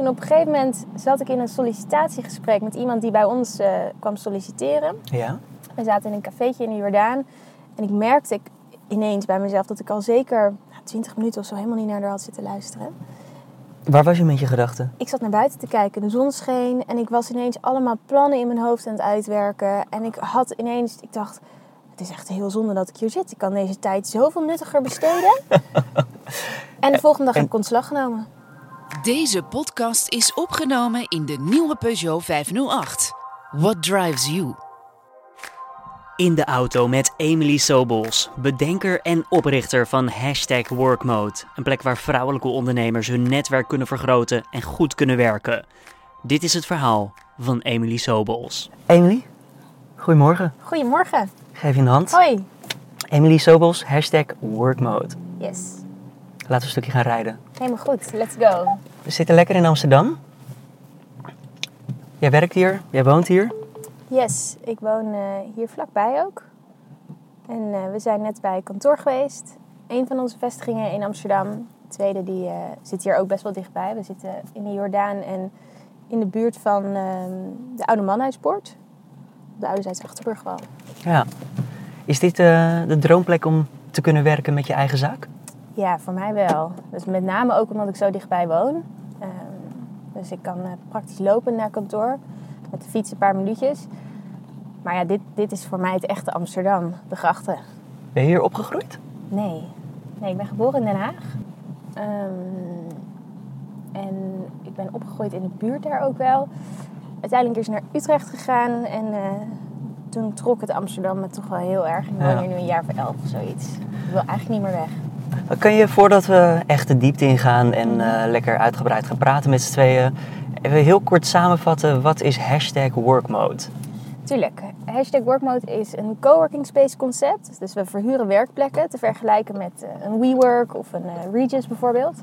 Toen op een gegeven moment zat ik in een sollicitatiegesprek met iemand die bij ons eh, kwam solliciteren. Ja? We zaten in een cafeetje in de Jordaan. En ik merkte ik ineens bij mezelf dat ik al zeker nou, 20 minuten of zo helemaal niet naar haar had zitten luisteren. Waar was je met je gedachten? Ik zat naar buiten te kijken, de zon scheen en ik was ineens allemaal plannen in mijn hoofd aan het uitwerken. En ik had ineens, ik dacht, het is echt heel zonde dat ik hier zit. Ik kan deze tijd zoveel nuttiger besteden. en de volgende dag heb ik ontslag genomen. Deze podcast is opgenomen in de nieuwe Peugeot 508. What drives you? In de auto met Emily Sobels, bedenker en oprichter van Hashtag Workmode. Een plek waar vrouwelijke ondernemers hun netwerk kunnen vergroten en goed kunnen werken. Dit is het verhaal van Emily Sobels. Emily, goedemorgen. Goedemorgen. Geef je een hand. Hoi. Emily Sobels, Hashtag Workmode. Yes. Laten we een stukje gaan rijden. Helemaal goed, let's go. We zitten lekker in Amsterdam. Jij werkt hier, jij woont hier. Yes, ik woon eh, hier vlakbij ook. En eh, we zijn net bij kantoor geweest. Een van onze vestigingen in Amsterdam. De tweede die, eh, zit hier ook best wel dichtbij. We zitten in de Jordaan en in de buurt van ehm, de Oude Manhuispoort. Op de Oude Zijds Achterburgwal. Ja. Is dit de droomplek om te kunnen werken met je eigen zaak? Ja, voor mij wel. Dus met name ook omdat ik zo dichtbij woon. Ehm, dus ik kan eh, praktisch lopen naar kantoor. Met de fiets een paar minuutjes. Maar ja, dit, dit is voor mij het echte Amsterdam. De grachten. Ben je hier opgegroeid? Nee. Nee, ik ben geboren in Den Haag. Ehm, en ik ben opgegroeid in de buurt daar ook wel. Uiteindelijk is naar Utrecht gegaan. En eh, toen trok het Amsterdam me toch wel heel erg. Ik woon Ja. hier nu een jaar of elf of zoiets. Ik wil eigenlijk niet meer weg. Kan je voordat we echt de diepte ingaan en eh, lekker uitgebreid gaan praten met z'n tweeën, even heel kort samenvatten wat is hashtag workmode? Tuurlijk. Hashtag Workmode is een coworking space concept. Dus we verhuren werkplekken te vergelijken met eh, een WeWork of een eh, Regis bijvoorbeeld.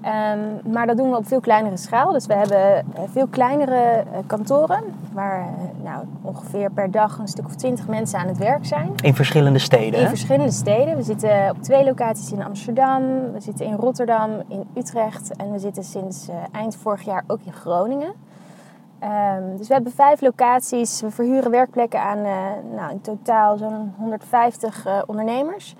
Ehm, maar dat doen we op veel kleinere schaal. Dus we hebben eh, veel kleinere eh, kantoren waar eh, nou, ongeveer per dag een stuk of twintig mensen aan het werk zijn. In verschillende steden, In hè? verschillende steden. We zitten op twee locaties in Amsterdam, we zitten in Rotterdam, in Utrecht en we zitten sinds eind vorig jaar ook in Groningen. Ehm, dus we hebben vijf locaties. We verhuren werkplekken aan nou, in totaal zo'n 150 eh, ondernemers.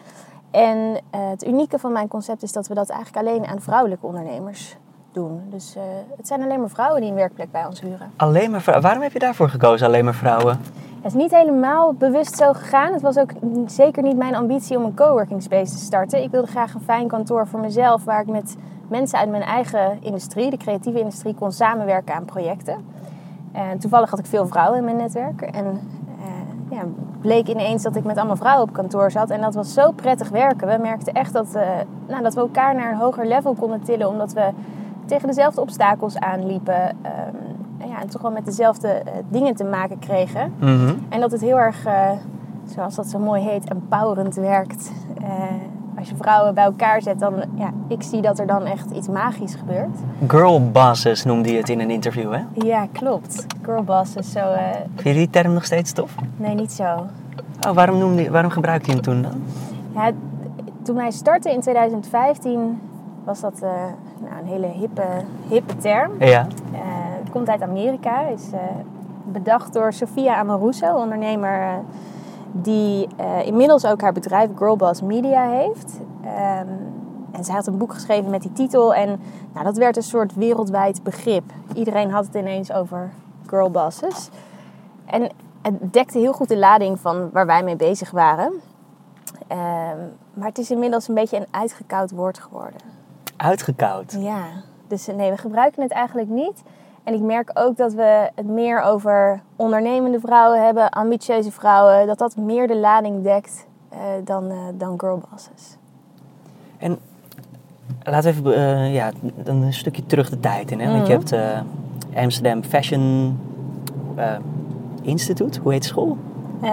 En eh, het unieke van mijn concept is dat we dat eigenlijk alleen aan vrouwelijke ondernemers doen. Dus eh, het zijn alleen maar vrouwen die een werkplek bij ons huren. Alleen maar vrou- Waarom heb je daarvoor gekozen, alleen maar vrouwen? Het is niet helemaal bewust zo gegaan. Het was ook zeker niet mijn ambitie om een coworking space te starten. Ik wilde graag een fijn kantoor voor mezelf waar ik met mensen uit mijn eigen industrie, de creatieve industrie, kon samenwerken aan projecten. En toevallig had ik veel vrouwen in mijn netwerk. En eh, ja, bleek ineens dat ik met allemaal vrouwen op kantoor zat. En dat was zo prettig werken. We merkten echt dat, eh, nou, dat we elkaar naar een hoger level konden tillen. Omdat we tegen dezelfde obstakels aanliepen. ehm, en ja, en toch wel met dezelfde eh, dingen te maken kregen. Mhm. En dat het heel erg, eh, zoals dat zo mooi heet, empowerend werkt. Als je vrouwen bij elkaar zet, dan, ja, ik zie dat er dan echt iets magisch gebeurt. Girl bosses noemde je het in een interview, hè? Ja, klopt. Girlboss is zo, eh, Vind je die term nog steeds tof? nee, niet zo. Oh, waarom, noemde waarom gebruikte je hem toen dan? Ja, toen wij startten in 2015 was dat eh, nou, een hele hippe, hippe term. Ja. Eh, het komt uit Amerika. Is bedacht door Sofia Amoruso, ondernemer die eh, inmiddels ook haar bedrijf Girlboss Media heeft. Ehm, en zij had een boek geschreven met die titel. En nou, dat werd een soort wereldwijd begrip. Iedereen had het ineens over girlbosses. En het dekte heel goed de lading van waar wij mee bezig waren. Ehm, maar het is inmiddels een beetje een uitgekoud woord geworden. Uitgekoud. Ja, dus nee, we gebruiken het eigenlijk niet. En ik merk ook dat we het meer over ondernemende vrouwen hebben, ambitieuze vrouwen, dat dat meer de lading dekt eh, dan, eh, dan girlbosses. En laten we even eh, ja, dan een stukje terug de tijd in. Hè? Want je Mhm. hebt Amsterdam Fashion Institute, hoe heet de school?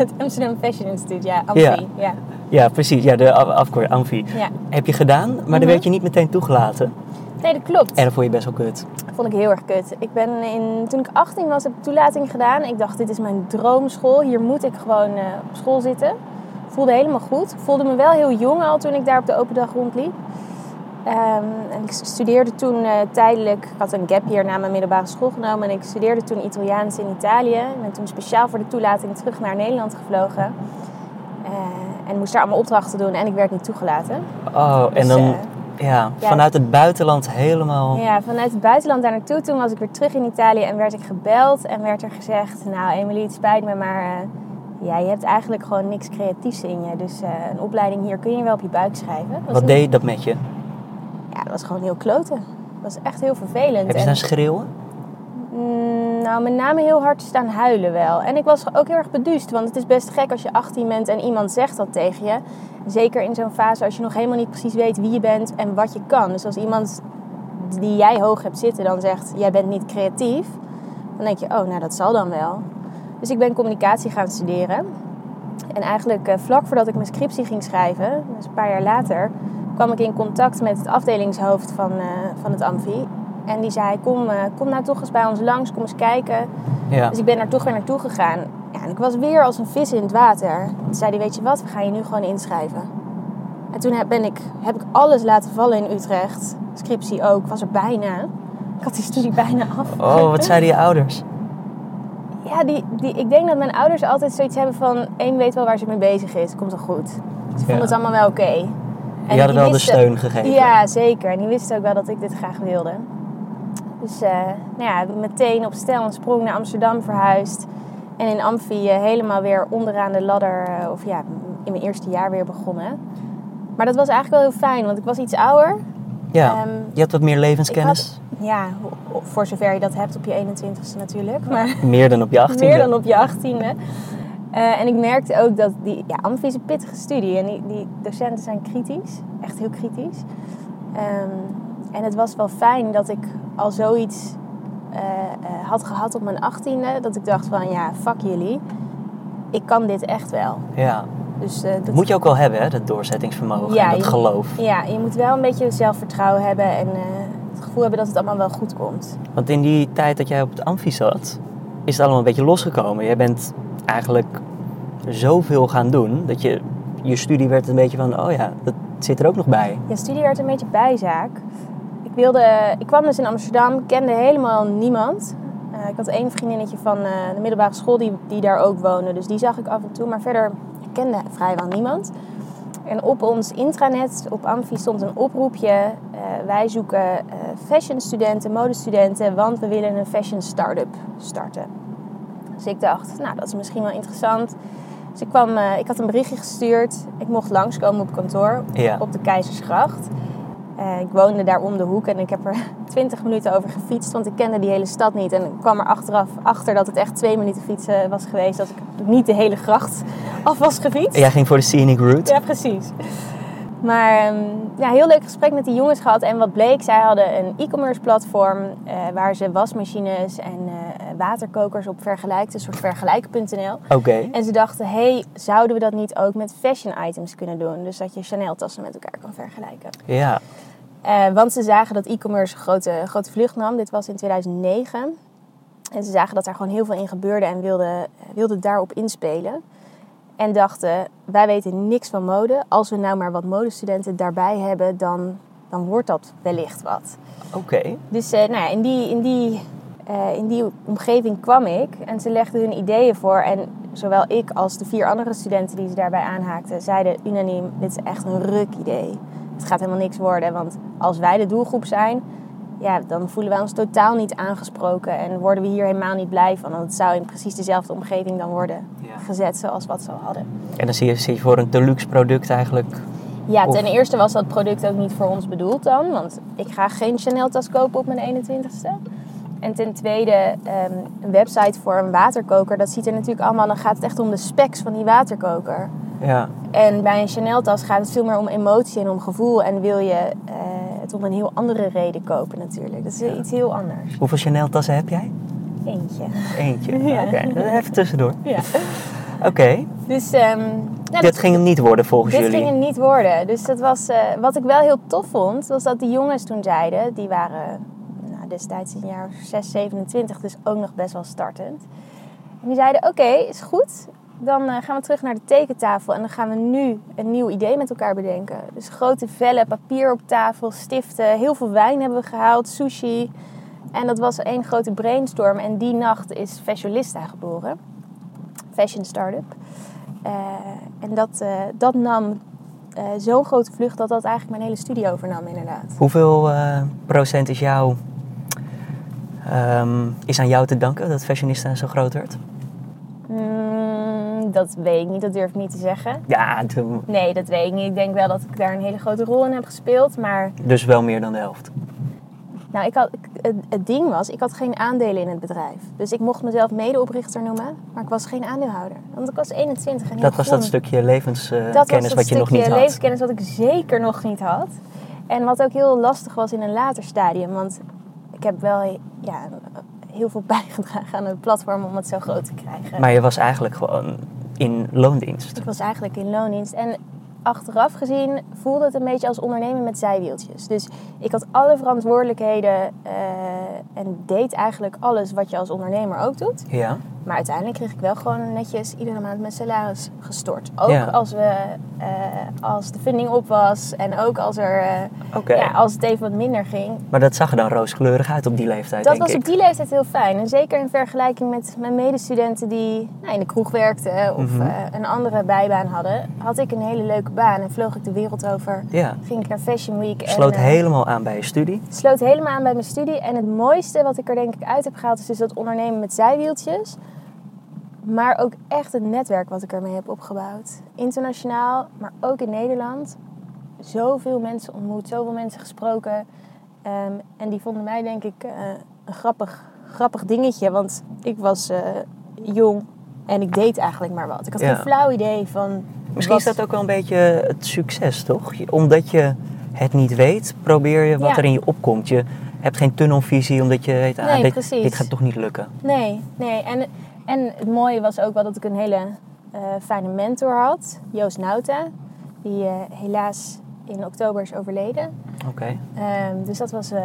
Het Amsterdam Fashion Institute, ja, Amfi. Ja. Ja. Ja, precies. Ja, de af- afkort, Amfi. Ja. Heb je gedaan, maar Mhm. dan werd je niet meteen toegelaten. Nee, dat klopt. En dat vond je best wel kut. vond ik heel erg kut. Ik ben in, toen ik 18 was, heb ik toelating gedaan. Ik dacht, dit is mijn droomschool. Hier moet ik gewoon eh, op school zitten. Voelde helemaal goed. Ik voelde me wel heel jong al toen ik daar op de open dag rondliep. Ehm, en ik studeerde toen eh, tijdelijk, ik had een gap hier na mijn middelbare school genomen en ik studeerde toen Italiaans in Italië. Ik ben toen speciaal voor de toelating terug naar Nederland gevlogen. Eh, en moest daar allemaal opdrachten doen en ik werd niet toegelaten. Oh, en Dus, dan ja, ja. vanuit het buitenland helemaal... Ja, vanuit het buitenland daar naartoe. Toen was ik weer terug in Italië en werd ik gebeld en werd er gezegd: Nou, Emily, het spijt me, maar ja, je hebt eigenlijk gewoon niks creatiefs in je. Dus eh, een opleiding hier kun je wel op je buik schrijven. Was Wat deed dat met je? Ja, dat was gewoon heel kloten. Dat was echt heel vervelend. Heb je En- staan schreeuwen? Mm, nou, met name heel hard staan huilen wel. En ik was ook heel erg beduust, want het is best gek als je 18 bent en iemand zegt dat tegen je. Zeker in zo'n fase als je nog helemaal niet precies weet wie je bent en wat je kan. Dus als iemand die jij hoog hebt zitten dan zegt, jij bent niet creatief, dan denk je, oh, nou dat zal dan wel. Dus ik ben communicatie gaan studeren. En eigenlijk eh, vlak voordat ik mijn scriptie ging schrijven, dus een paar jaar later, kwam ik in contact met het afdelingshoofd van, eh, van het Amfi. En die zei, kom, eh, kom nou toch eens bij ons langs, kom eens kijken. Ja. Dus ik ben daar toch weer naartoe gegaan. Ja, en ik was weer als een vis in het water. Toen zei hij, weet je wat, we gaan je nu gewoon inschrijven. En toen heb, ben ik, heb ik alles laten vallen in Utrecht. Scriptie ook, was er bijna. Ik had die studie bijna af. Oh, wat zeiden je ouders? Ja, die, die, ik denk dat mijn ouders altijd zoiets hebben van... één weet wel waar ze mee bezig is, komt wel goed. Ze vonden Ja. het allemaal wel oké. En Die hadden wel de steun gegeven. Ja, zeker. En die wisten ook wel dat ik dit graag wilde. Dus eh, nou ja, meteen op stel en sprong naar Amsterdam verhuisd. En in Amfi eh, helemaal weer onderaan de ladder, eh, of ja, in mijn eerste jaar weer begonnen. Maar dat was eigenlijk wel heel fijn, want ik was iets ouder. Ja, Ehm, je hebt wat meer levenskennis. Ja, voor zover je dat hebt op je 21ste natuurlijk. Maar Meer dan op je 18e. meer dan op je 18e. Eh, en ik merkte ook dat die ja, Amfi is een pittige studie. En die, die docenten zijn kritisch. Echt heel kritisch. Ehm, en het was wel fijn dat ik al zoiets eh, eh, had gehad op mijn 18e. Dat ik dacht van ja, fuck jullie. Ik kan dit echt wel. Ja, Dus, eh, dat moet je ook wel hebben, hè, dat doorzettingsvermogen Ja, en dat je- geloof. Ja, je moet wel een beetje zelfvertrouwen hebben. En het gevoel hebben dat het allemaal wel goed komt. Want in die tijd dat jij op het amfi zat, is het allemaal een beetje losgekomen. Jij bent eigenlijk zoveel gaan doen, dat je, je studie werd een beetje van, oh ja, dat zit er ook nog bij. Ja, studie werd een beetje bijzaak. Ik, wilde, ik kwam dus in Amsterdam, kende helemaal niemand. Eh, ik had één vriendinnetje van eh, de middelbare school die, die daar ook woonde. Dus die zag ik af en toe. Maar verder ik kende vrijwel niemand. En op ons intranet, op Amfi, stond een oproepje. eh, wij zoeken fashionstudenten, modestudenten, want we willen een fashion start-up starten. Dus ik dacht, nou, dat is misschien wel interessant. Dus ik, kwam, ik had een berichtje gestuurd. Ik mocht langskomen op kantoor Ja. op de Keizersgracht. Eh, ik woonde daar om de hoek en ik heb er 20 minuten over gefietst, want ik kende die hele stad niet. En ik kwam er achteraf achter dat het echt twee minuten fietsen was geweest, dat ik niet de hele gracht af was gefietst. Jij ging voor de scenic route. Ja, precies. Maar ehm, ja, heel leuk gesprek met die jongens gehad. En wat bleek, zij hadden een e-commerce platform eh, waar ze wasmachines en eh, waterkokers op vergelijkten, een soort vergelijken.nl. Oké. En ze dachten, hey, zouden we dat niet ook met fashion items kunnen doen? Dus dat je Chanel tassen met elkaar kan vergelijken. Ja. Eh, want ze zagen dat e-commerce een grote, grote vlucht nam. Dit was in 2009. En ze zagen dat daar gewoon heel veel in gebeurde en wilden, wilden daarop inspelen. En dachten, wij weten niks van mode. Als we nou maar wat modestudenten daarbij hebben, dan, dan wordt dat wellicht wat. Oké. Dus eh, nou ja, in, die, in, die, eh, in die omgeving kwam ik en ze legden hun ideeën voor. En zowel ik als de vier andere studenten die ze daarbij aanhaakten, zeiden unaniem: dit is echt een ruk idee. Het gaat helemaal niks worden, want als wij de doelgroep zijn, ja, dan voelen wij ons totaal niet aangesproken en worden we hier helemaal niet blij van. Want het zou in precies dezelfde omgeving dan worden Ja. gezet zoals wat ze al hadden. En dan zie je, zie je voor een deluxe product eigenlijk. Ja, Of- ten eerste was dat product ook niet voor ons bedoeld dan. Want ik ga geen Chanel-tas kopen op mijn 21ste. En ten tweede, ehm, een website voor een waterkoker. Dat ziet er natuurlijk allemaal... Dan gaat het echt om de specs van die waterkoker. Ja. En bij een Chanel-tas gaat het veel meer om emotie en om gevoel. En wil je eh, het om een heel andere reden kopen natuurlijk. Dat is Ja. iets heel anders. Hoeveel Chanel tassen heb jij? Eentje. Eentje. Ja. Oké. Even tussendoor. Ja. Oké. Dus ehm, Dit ging hem niet worden volgens Dit jullie. ging het niet worden. Dus dat was, eh, wat ik wel heel tof vond, was dat die jongens toen zeiden, die waren nou, destijds in jaar 6, 27, dus ook nog best wel startend. En die zeiden, oké, is goed. Dan eh, gaan we terug naar de tekentafel en dan gaan we nu een nieuw idee met elkaar bedenken. Dus grote vellen, papier op tafel, stiften, heel veel wijn hebben we gehaald, sushi. En dat was één grote brainstorm. En die nacht is Fashionista geboren. Fashion Startup. Uh, en dat, uh, dat nam zo'n grote vlucht dat dat eigenlijk mijn hele studie overnam inderdaad. Hoeveel procent is, jou, um, is aan jou te danken dat Fashionista zo groot werd? Dat weet ik niet, dat durf ik niet te zeggen. Ja, Nee, dat weet ik niet. Ik denk wel dat ik daar een hele grote rol in heb gespeeld, maar... Dus wel meer dan de helft? Nou, ik had, het, het, ding was, ik had geen aandelen in het bedrijf. Dus ik mocht mezelf medeoprichter noemen, maar ik was geen aandeelhouder. Want ik was 21 en Dat was dat stukje levenskennis uh, wat je nog niet had? Dat was levenskennis wat ik zeker nog niet had. En wat ook heel lastig was in een later stadium. Want ik heb wel ja, heel veel bijgedragen aan het platform om het zo groot te krijgen. Maar je was eigenlijk gewoon in loondienst? Ik was eigenlijk in loondienst. En achteraf gezien voelde het een beetje als ondernemen met zijwieltjes. Dus ik had alle verantwoordelijkheden uh, en deed eigenlijk alles wat je als ondernemer ook doet. Ja. Maar uiteindelijk kreeg ik wel gewoon netjes iedere maand mijn salaris gestort. Ook als, we, uh, als de funding op was en ook als, er, uh, okay. ja, als het even wat minder ging. Maar dat zag er dan rooskleurig uit op die leeftijd, Dat denk was ik. op die leeftijd heel fijn. En zeker in vergelijking met mijn medestudenten die nou, in de kroeg werkten of Mhm. uh, een andere bijbaan hadden, had ik een hele leuke baan en vloog ik de wereld over. Ja. Ging ik naar Fashion Week. Sloot en, helemaal aan bij je studie. sloot helemaal aan bij mijn studie. En het mooiste wat ik er denk ik uit heb gehaald is dus dat ondernemen met zijwieltjes. Maar ook echt het netwerk wat ik ermee heb opgebouwd. Internationaal, maar ook in Nederland. Zoveel mensen ontmoet, zoveel mensen gesproken. Um, en die vonden mij denk ik uh, een grappig, grappig dingetje. Want ik was uh, jong en ik deed eigenlijk maar wat. Ik had Ja. geen flauw idee van... Misschien is dat ook wel een beetje het succes, toch? Omdat je het niet weet, probeer je wat Ja. er in je opkomt. Je hebt geen tunnelvisie omdat je weet, ah, Nee, dit, dit gaat toch niet lukken. Nee, nee. En, en het mooie was ook wel dat ik een hele eh, fijne mentor had. Joost Nauta. Die eh, helaas in oktober is overleden. Oké. Ehm, dus dat was, eh,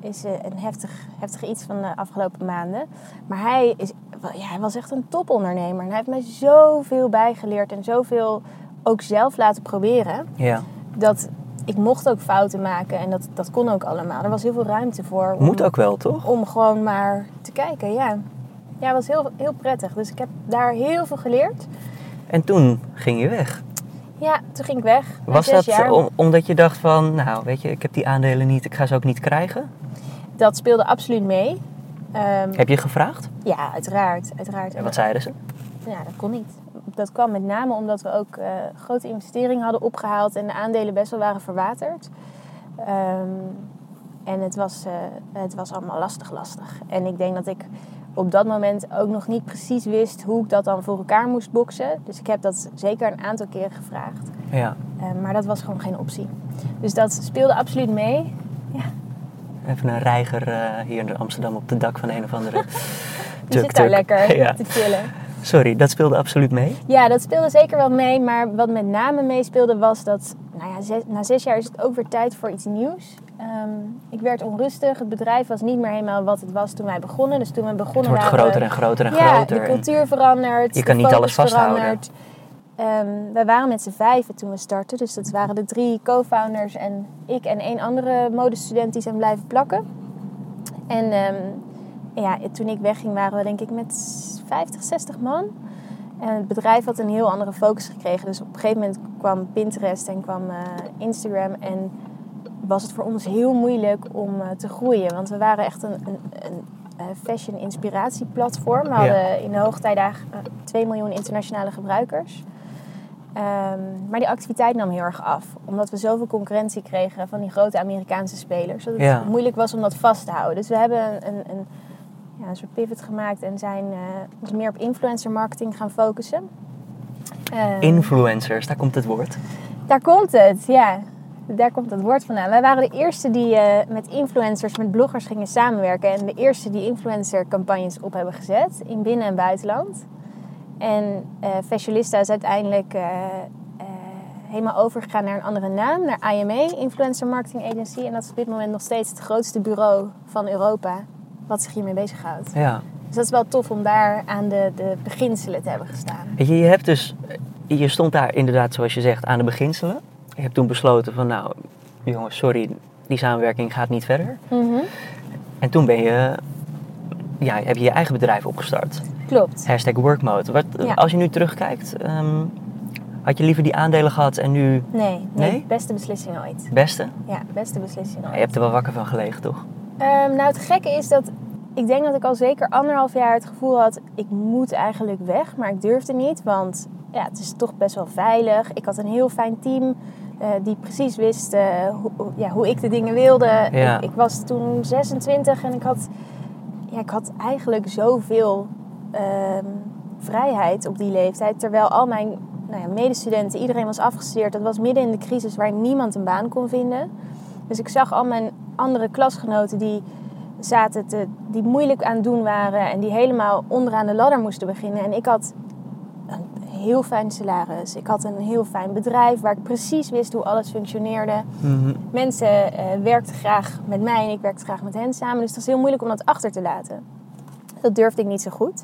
is een heftig, heftig iets van de afgelopen maanden. Maar hij, is, wel- ja, hij was echt een topondernemer. En hij heeft mij zoveel bijgeleerd en zoveel ook zelf laten proberen. Ja. Dat ik mocht ook fouten maken en dat, dat kon ook allemaal. Er was heel veel ruimte voor. om- Moet ook wel, toch? om gewoon maar te kijken, ja. Ja, het was heel, heel prettig. Dus ik heb daar heel veel geleerd. En toen ging je weg. Ja, toen ging ik weg. Was dat jaar. om- omdat je dacht van, nou weet je, ik heb die aandelen niet, ik ga ze ook niet krijgen? Dat speelde absoluut mee. Ehm, Heb je gevraagd? ja, uiteraard. uiteraard. En wat zeiden ze? Ja, dat kon niet. Dat kwam met name omdat we ook eh, grote investeringen hadden opgehaald en de aandelen best wel waren verwaterd. Ehm, en het was, eh, het was allemaal lastig, lastig. En ik denk dat ik op dat moment ook nog niet precies wist hoe ik dat dan voor elkaar moest boksen. Dus ik heb dat zeker een aantal keren gevraagd. Ja. Eh, maar dat was gewoon geen optie. Dus dat speelde absoluut mee. Even een reiger eh, hier in Amsterdam op het dak van een of andere Die zit daar lekker Ja. te chillen. Sorry, dat speelde absoluut mee. Ja, dat speelde zeker wel mee. Maar wat met name meespeelde was dat... Nou ja, zes- na zes jaar is het ook weer tijd voor iets nieuws. Ehm, ik werd onrustig. Het bedrijf was niet meer helemaal wat het was toen wij begonnen. Dus toen we Het begonnen wordt waren we- groter en groter en ja, groter. de cultuur verandert. Je kan niet alles vasthouden. Ehm, wij waren met z'n vijven toen we startten. Dus dat waren de drie co-founders en ik en één andere modestudent die zijn blijven plakken. En ehm, ja, toen ik wegging waren we denk ik met 50, 60 man. En het bedrijf had een heel andere focus gekregen. Dus op een gegeven moment kwam Pinterest en kwam eh, Instagram. En was het voor ons heel moeilijk om eh, te groeien. Want we waren echt een, een, een eh, fashion inspiratieplatform. We Ja. hadden in de hoogtijdagen eh, 2 miljoen internationale gebruikers. Ehm, maar die activiteit nam heel erg af. Omdat we zoveel concurrentie kregen van die grote Amerikaanse spelers. Dat het Ja. moeilijk was om dat vast te houden. Dus we hebben een, een, een, ja, een soort pivot gemaakt. En zijn eh, ons meer op influencer marketing gaan focussen. Ehm, Influencers, daar komt het woord. daar komt het, ja. Daar komt het woord vandaan. Wij waren de eerste die eh, met influencers, met bloggers gingen samenwerken. En de eerste die influencer campagnes op hebben gezet in binnen- en buitenland. En eh Fashionista is uiteindelijk eh, helemaal overgegaan naar een andere naam, naar IMA, Influencer Marketing Agency. En dat is op dit moment nog steeds het grootste bureau van Europa wat zich hiermee bezighoudt. Ja. Dus dat is wel tof om daar aan de, de beginselen te hebben gestaan. Je hebt dus, je stond daar inderdaad, zoals je zegt, aan de beginselen. Je hebt toen besloten van, nou, jongens, sorry, die samenwerking gaat niet verder. Mhm. En toen ben je, ja, heb je je eigen bedrijf opgestart. Klopt. Hashtag workmode. Wat, Ja. Als je nu terugkijkt, ehm, had je liever die aandelen gehad en nu Nee, nee, Nee? beste beslissing ooit. beste? Ja, beste beslissing ooit. Je hebt er wel wakker van gelegen, toch? Ehm, nou, het gekke is dat ik denk dat ik al zeker anderhalf jaar het gevoel had... ik moet eigenlijk weg, maar ik durfde niet. Want ja, het is toch best wel veilig. Ik had een heel fijn team eh, die precies wist eh, hoe, ja, hoe ik de dingen wilde. Ja. Ik, ik was toen 26 en ik had, ja, ik had eigenlijk zoveel ehm, vrijheid op die leeftijd. Terwijl al mijn nou ja, medestudenten, iedereen was afgestudeerd. Dat was midden in de crisis waar niemand een baan kon vinden. Dus ik zag al mijn andere klasgenoten die zaten te, die moeilijk aan het doen waren en die helemaal onderaan de ladder moesten beginnen. En ik had een heel fijn salaris. Ik had een heel fijn bedrijf waar ik precies wist hoe alles functioneerde. Mhm. Mensen eh, werkten graag met mij en ik werkte graag met hen samen. Dus het was heel moeilijk om dat achter te laten. Dat durfde ik niet zo goed.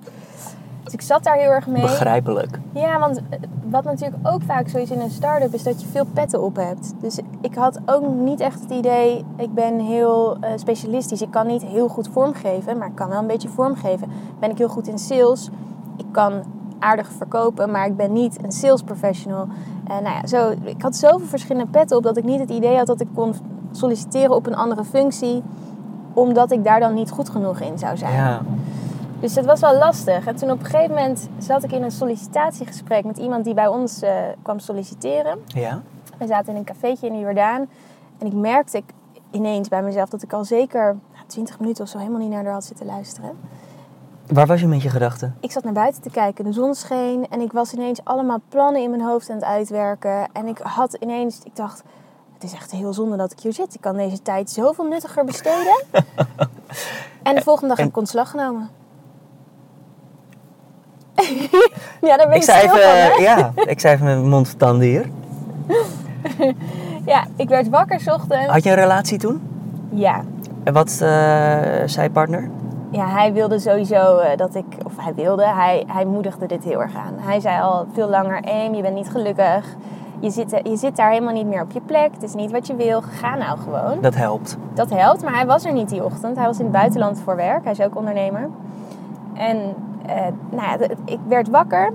Dus ik zat daar heel erg mee. Begrijpelijk. Ja, want eh, wat natuurlijk ook vaak zo is in een start-up, is dat je veel petten op hebt. Dus ik had ook niet echt het idee, ik ben heel eh, specialistisch. Ik kan niet heel goed vormgeven, maar ik kan wel een beetje vormgeven. Ben ik heel goed in sales. Ik kan aardig verkopen, maar ik ben niet een sales professional. En nou ja, zo, ik had zoveel verschillende petten op dat ik niet het idee had dat ik kon solliciteren op een andere functie. Omdat ik daar dan niet goed genoeg in zou zijn. Ja. Dus dat was wel lastig. En toen op een gegeven moment zat ik in een sollicitatiegesprek met iemand die bij ons eh, kwam solliciteren. Ja? We zaten in een cafeetje in de Jordaan. En ik merkte ineens bij mezelf dat ik al zeker nou, 20 minuten of zo helemaal niet naar haar had zitten luisteren. Waar was je met je gedachten? Ik zat naar buiten te kijken, de zon scheen en ik was ineens allemaal plannen in mijn hoofd aan het uitwerken. En ik had ineens, ik dacht, het is echt heel zonde dat ik hier zit. Ik kan deze tijd zoveel nuttiger besteden. en de volgende dag heb ik ontslag genomen. ja, daar ben Ik ik zei stil even, van, hè? ja, ik zei even met mijn mond tanden hier. Ja, ik werd wakker 's ochtends. Had je een relatie toen? Ja. En wat eh, zei partner? Ja, hij wilde sowieso eh, dat ik, of hij wilde, hij, hij moedigde dit heel erg aan. Hij zei al veel langer, Eem, je bent niet gelukkig. Je zit, je zit daar helemaal niet meer op je plek. Het is niet wat je wil. Ga nou gewoon. Dat helpt. Dat helpt, maar hij was er niet die ochtend. Hij was in het buitenland voor werk. Hij is ook ondernemer. En eh, nou ja, ik werd wakker.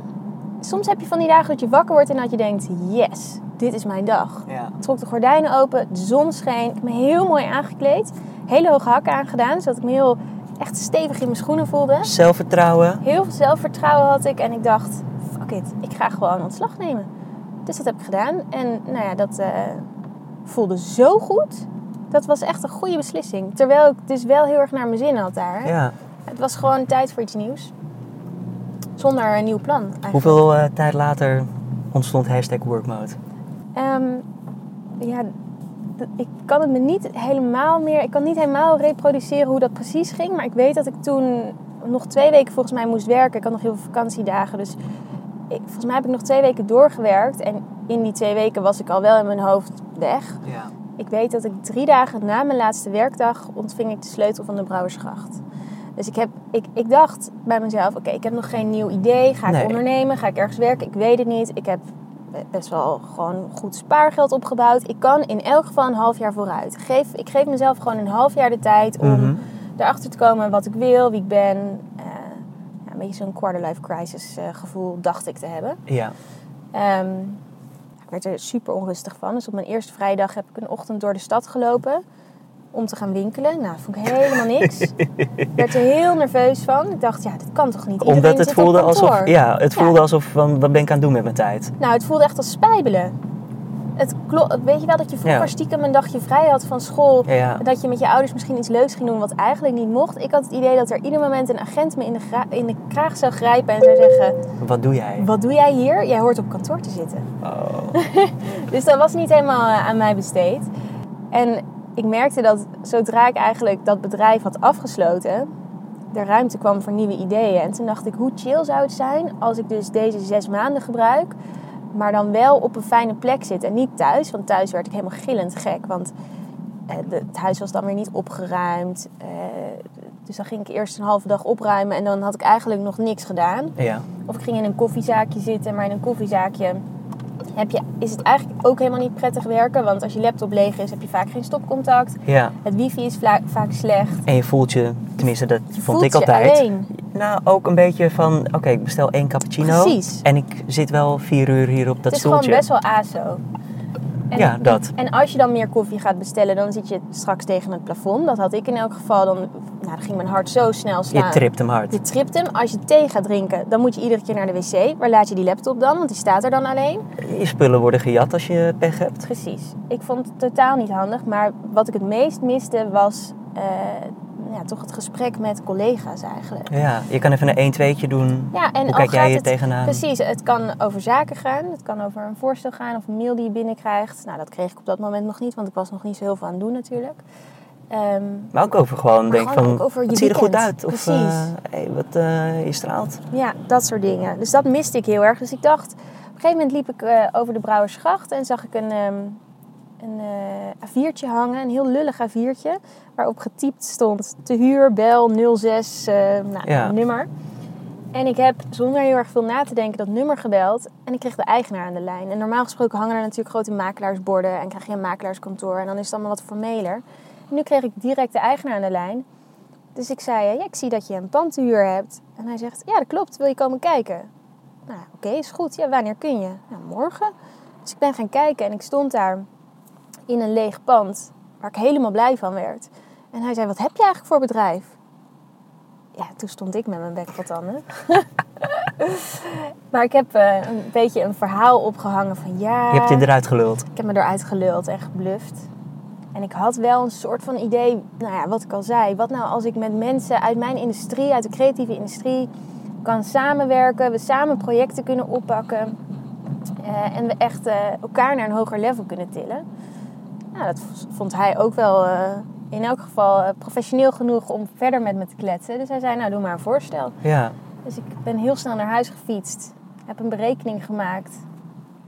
Soms heb je van die dagen dat je wakker wordt en dat je denkt... Yes, dit is mijn dag. Ja. Ik trok de gordijnen open, de zon scheen. Ik heb me heel mooi aangekleed. Hele hoge hakken aangedaan, zodat ik me heel echt stevig in mijn schoenen voelde. Zelfvertrouwen. Heel veel zelfvertrouwen had ik. En ik dacht, fuck it, ik ga gewoon ontslag nemen. Dus dat heb ik gedaan. En nou ja, dat eh, voelde zo goed. Dat was echt een goede beslissing. Terwijl ik dus wel heel erg naar mijn zin had daar. Ja. Het was gewoon tijd voor iets nieuws. Zonder een nieuw plan. Eigenlijk. Hoeveel eh, tijd later ontstond hashtag workmode? Ehm, ja, ik kan het me niet helemaal meer... Ik kan niet helemaal reproduceren hoe dat precies ging. Maar ik weet dat ik toen nog twee weken volgens mij moest werken. Ik had nog heel veel vakantiedagen. Dus ik, volgens mij heb ik nog twee weken doorgewerkt. En in die twee weken was ik al wel in mijn hoofd weg. Ja. Ik weet dat ik drie dagen na mijn laatste werkdag ontving ik de sleutel van de Brouwersgracht. Dus ik, heb, ik, ik dacht bij mezelf, oké, ik heb nog geen nieuw idee. Ga ik Nee. ondernemen? Ga ik ergens werken? Ik weet het niet. Ik heb best wel gewoon goed spaargeld opgebouwd. Ik kan in elk geval een half jaar vooruit. Geef, ik geef mezelf gewoon een half jaar de tijd om Mhm. erachter te komen wat ik wil, wie ik ben. Eh, ja, een beetje zo'n quarter-life crisis eh, gevoel dacht ik te hebben. Ja. Ehm, ik werd er super onrustig van. Dus op mijn eerste vrijdag heb ik een ochtend door de stad gelopen om te gaan winkelen. Nou, vond ik helemaal niks. Ik werd er heel nerveus van. Ik dacht, ja, dit kan toch niet? Iedereen Omdat het voelde alsof, ja, het Ja. voelde alsof van, wat ben ik aan het doen met mijn tijd? Nou, het voelde echt als spijbelen. Het weet je wel dat je vroeger Ja. stiekem een dagje vrij had van school. Ja. Dat je met je ouders misschien iets leuks ging doen wat eigenlijk niet mocht. Ik had het idee dat er ieder moment een agent me in de, in de kraag zou grijpen en zou zeggen... Wat doe jij? Wat doe jij hier? Jij hoort op kantoor te zitten. Oh. Dus dat was niet helemaal eh, aan mij besteed. En ik merkte dat zodra ik eigenlijk dat bedrijf had afgesloten, er ruimte kwam voor nieuwe ideeën. En toen dacht ik, hoe chill zou het zijn als ik dus deze zes maanden gebruik, maar dan wel op een fijne plek zit en niet thuis. Want thuis werd ik helemaal gillend gek, want eh, het huis was dan weer niet opgeruimd. Eh, Dus dan ging ik eerst een halve dag opruimen en dan had ik eigenlijk nog niks gedaan. Ja. Of ik ging in een koffiezaakje zitten, maar in een koffiezaakje heb je, is het eigenlijk ook helemaal niet prettig werken. Want als je laptop leeg is, heb je vaak geen stopcontact. ja. Het wifi is vaak slecht. En je voelt je, tenminste dat Je vond voelt ik je altijd. alleen. Nou, ook een beetje van, oké, ik bestel één cappuccino. Precies. En ik zit wel vier uur hier op dat het is stoeltje. gewoon best wel aso. En, Ja, dat. En als je dan meer koffie gaat bestellen, dan zit je straks tegen het plafond. Dat had ik in elk geval. Dan, nou, dan ging mijn hart zo snel slaan. Je tript hem hard. Je tript hem. Als je thee gaat drinken, dan moet je iedere keer naar de wc. Waar laat je die laptop dan? Want die staat er dan alleen. Je spullen worden gejat als je pech hebt. Precies. Ik vond het totaal niet handig. Maar wat ik het meest miste was eh, ja, toch het gesprek met collega's eigenlijk. Ja, je kan even een 1 2 doen. Ja, en Hoe kijk jij hier het, tegenaan? Precies, het kan over zaken gaan. Het kan over een voorstel gaan of een mail die je binnenkrijgt. Nou, dat kreeg ik op dat moment nog niet, want ik was nog niet zo heel veel aan het doen natuurlijk. Ehm, Maar ook over gewoon, denk gewoon van, over wat je zie je er goed uit? Of Precies. eh, hey, wat uh, je straalt. ja, dat soort dingen. Dus dat miste ik heel erg. Dus ik dacht, op een gegeven moment liep ik uh, over de Brouwersgracht en zag ik een, um, een uh, A4'tje hangen. Een heel lullig A4'tje. Waarop getypt stond te huur, bel 06, uh, nou, ja. nummer. En ik heb zonder heel erg veel na te denken dat nummer gebeld. En ik kreeg de eigenaar aan de lijn. En normaal gesproken hangen er natuurlijk grote makelaarsborden. En krijg je een makelaarskantoor. En dan is het allemaal wat formeler. En nu kreeg ik direct de eigenaar aan de lijn. Dus ik zei, ja, ik zie dat je een pand te huur hebt. En hij zegt, ja, dat klopt. Wil je komen kijken? Nou, oké, okay, is goed. Ja, wanneer kun je? Nou, morgen. Dus ik ben gaan kijken. En ik stond daar in een leeg pand. Waar ik helemaal blij van werd. En hij zei, wat heb je eigenlijk voor bedrijf? ja, toen stond ik met mijn bek vol tanden. maar ik heb uh, een beetje een verhaal opgehangen van ja... Je hebt je eruit geluld. Ik heb me eruit geluld en gebluft. En ik had wel een soort van idee, nou ja, wat ik al zei. Wat nou als ik met mensen uit mijn industrie, uit de creatieve industrie... kan samenwerken, we samen projecten kunnen oppakken... Uh, en we echt uh, elkaar naar een hoger level kunnen tillen. Nou, dat vond hij ook wel in elk geval professioneel genoeg om verder met me te kletsen. Dus hij zei, nou doe maar een voorstel. Ja. Dus ik ben heel snel naar huis gefietst. Heb een berekening gemaakt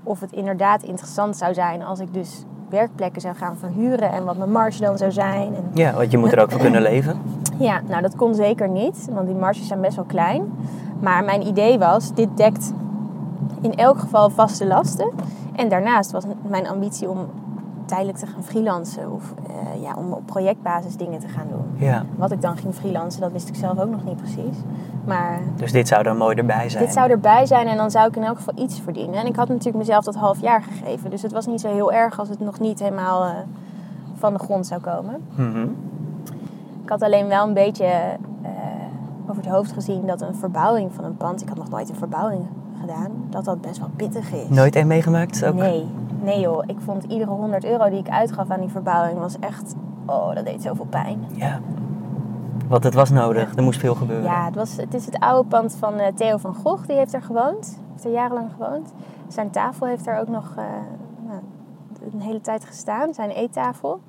of het inderdaad interessant zou zijn als ik dus werkplekken zou gaan verhuren en wat mijn marge dan zou zijn. En... Ja, want je moet er ook voor kunnen leven. Ja, nou dat kon zeker niet, want die marges zijn best wel klein. Maar mijn idee was, dit dekt in elk geval vaste lasten. En daarnaast was mijn ambitie om tijdelijk te gaan freelancen of uh, ja, om op projectbasis dingen te gaan doen. Ja. Wat ik dan ging freelancen, dat wist ik zelf ook nog niet precies. Maar dus dit zou er mooi erbij zijn? Dit zou erbij zijn en dan zou ik in elk geval iets verdienen. En ik had natuurlijk mezelf dat half jaar gegeven. Dus het was niet zo heel erg als het nog niet helemaal uh, van de grond zou komen. Mm -hmm. Ik had alleen wel een beetje uh, over het hoofd gezien dat een verbouwing van een pand... Ik had nog nooit een verbouwing gedaan. Dat dat best wel pittig is. Nooit één meegemaakt? Ook? Nee. Nee joh, ik vond iedere 100 euro die ik uitgaf aan die verbouwing was echt... Oh, dat deed zoveel pijn. Ja. Want het was nodig, er moest veel gebeuren. Ja, het, was, het is het oude pand van uh, Theo van Gogh, die heeft er gewoond. Heeft er jarenlang gewoond. Zijn tafel heeft er ook nog uh, nou, een hele tijd gestaan, zijn eettafel.